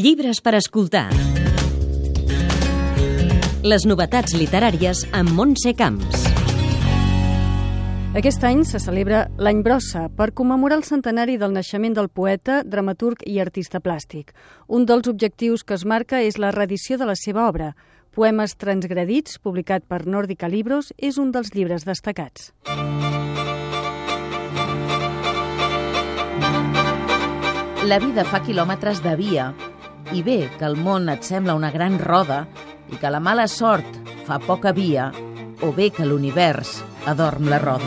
Llibres per escoltar. Les novetats literàries amb Montse Camps. Aquest any se celebra l'Any Brossa per commemorar el centenari del naixement del poeta, dramaturg i artista plàstic. Un dels objectius que es marca és la reedició de la seva obra. Poemes transgredits, publicat per Nòrdica Libros, és un dels llibres destacats. La vida fa quilòmetres de via i bé que el món et sembla una gran roda i que la mala sort fa poca via o bé que l'univers adorm la roda.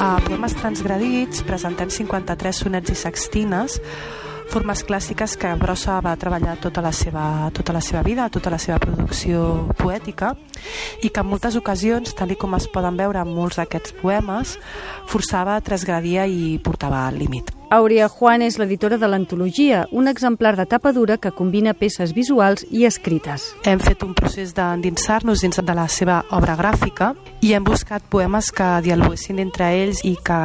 A Poemes Transgradits presentem 53 sonets i sextines formes clàssiques que Brossa va treballar tota la seva, tota la seva vida, tota la seva producció poètica i que en moltes ocasions, tal com es poden veure en molts d'aquests poemes, forçava, transgradia i portava al límit. Aurea Juan és l'editora de l'antologia, un exemplar de tapa dura que combina peces visuals i escrites. Hem fet un procés d'endinsar-nos dins de la seva obra gràfica i hem buscat poemes que dialoguessin entre ells i que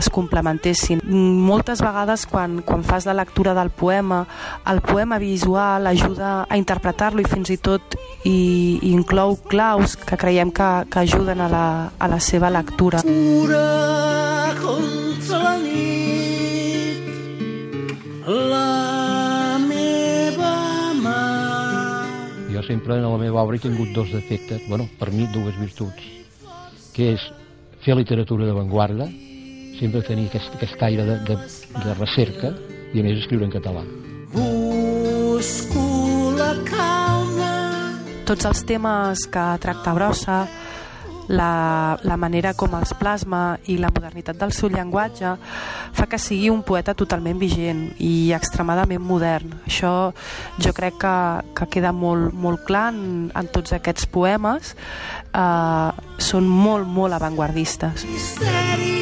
es complementessin. Moltes vegades quan, quan fas la lectura del poema, el poema visual ajuda a interpretar-lo i fins i tot i, i inclou claus que creiem que, que ajuden a la, a la seva lectura. Pura contra la nit la meva mà. Jo sempre en la meva obra he tingut dos defectes, bueno, per mi dues virtuts, que és fer literatura d'avantguarda, sempre tenir aquest, aquest aire de, de, de recerca i a més escriure en català. Busco la calma. Tots els temes que tracta Brossa la, la manera com els plasma i la modernitat del seu llenguatge fa que sigui un poeta totalment vigent i extremadament modern. Això jo crec que, que queda molt, molt clar en, en tots aquests poemes. Eh, són molt, molt avantguardistes. Misteri,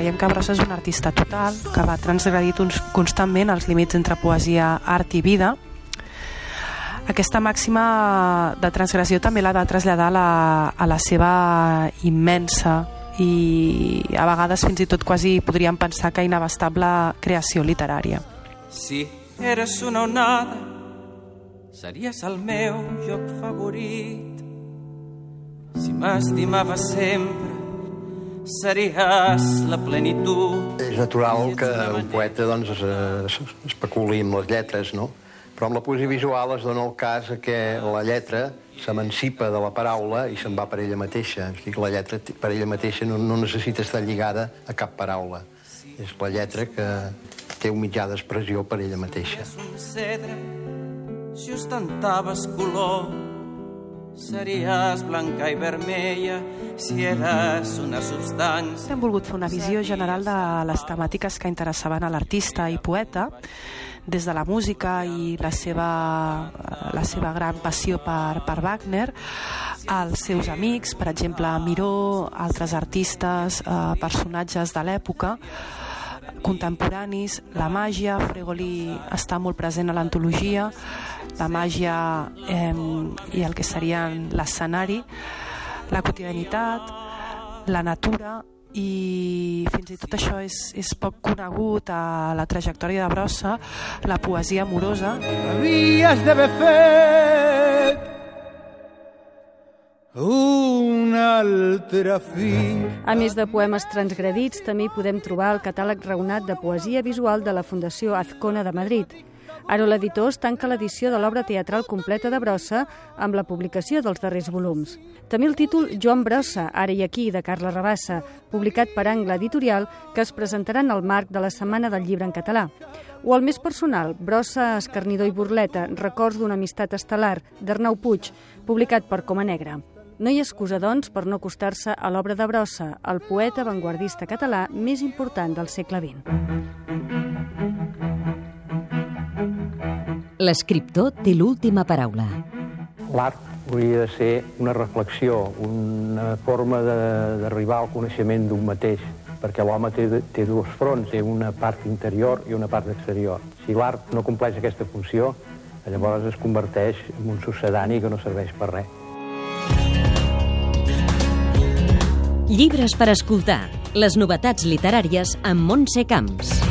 creiem que Brossa és un artista total que va transgredir constantment els límits entre poesia, art i vida aquesta màxima de transgressió també l'ha de traslladar a la, a la seva immensa i a vegades fins i tot quasi podríem pensar que inabastable creació literària. Si eres una onada, series el meu joc favorit. Si m'estimaves sempre, series la plenitud. És natural que un poeta doncs, es, especuli amb les lletres, no? Però amb la poesia visual es dona el cas que la lletra s'emancipa de la paraula i se'n va per ella mateixa. És dir, que la lletra per ella mateixa no, no necessita estar lligada a cap paraula. És la lletra que té un mitjà d'expressió per ella mateixa. Un cedre, si ostentaves color, series blanca i vermella si eres una substància. Hem volgut fer una visió general de les temàtiques que interessaven a l'artista i poeta des de la música i la seva, la seva gran passió per, per Wagner, als seus amics, per exemple, Miró, altres artistes, eh, personatges de l'època, contemporanis, la màgia, Fregoli està molt present a l'antologia, la màgia eh, i el que serien l'escenari, la quotidianitat, la natura i fins i tot això és, és poc conegut a la trajectòria de Brossa, la poesia amorosa. Havies d'haver fet un altre fi. A més de poemes transgredits, també hi podem trobar el catàleg raonat de poesia visual de la Fundació Azcona de Madrid. Ara l'editor tanca l'edició de l'obra teatral completa de Brossa amb la publicació dels darrers volums. També el títol Joan Brossa, ara i aquí, de Carla Rabassa, publicat per Angle Editorial, que es presentarà en el marc de la Setmana del Llibre en català. O el més personal, Brossa, Escarnidor i Burleta, Records d'una amistat estel·lar, d'Arnau Puig, publicat per Coma Negra. No hi ha excusa, doncs, per no acostar-se a l'obra de Brossa, el poeta avantguardista català més important del segle XX. L'escriptor té l'última paraula. L'art hauria de ser una reflexió, una forma d'arribar al coneixement d'un mateix, perquè l'home té, té dos fronts, té una part interior i una part exterior. Si l'art no compleix aquesta funció, llavors es converteix en un sucedani que no serveix per res. Llibres per escoltar. Les novetats literàries amb Montse Camps.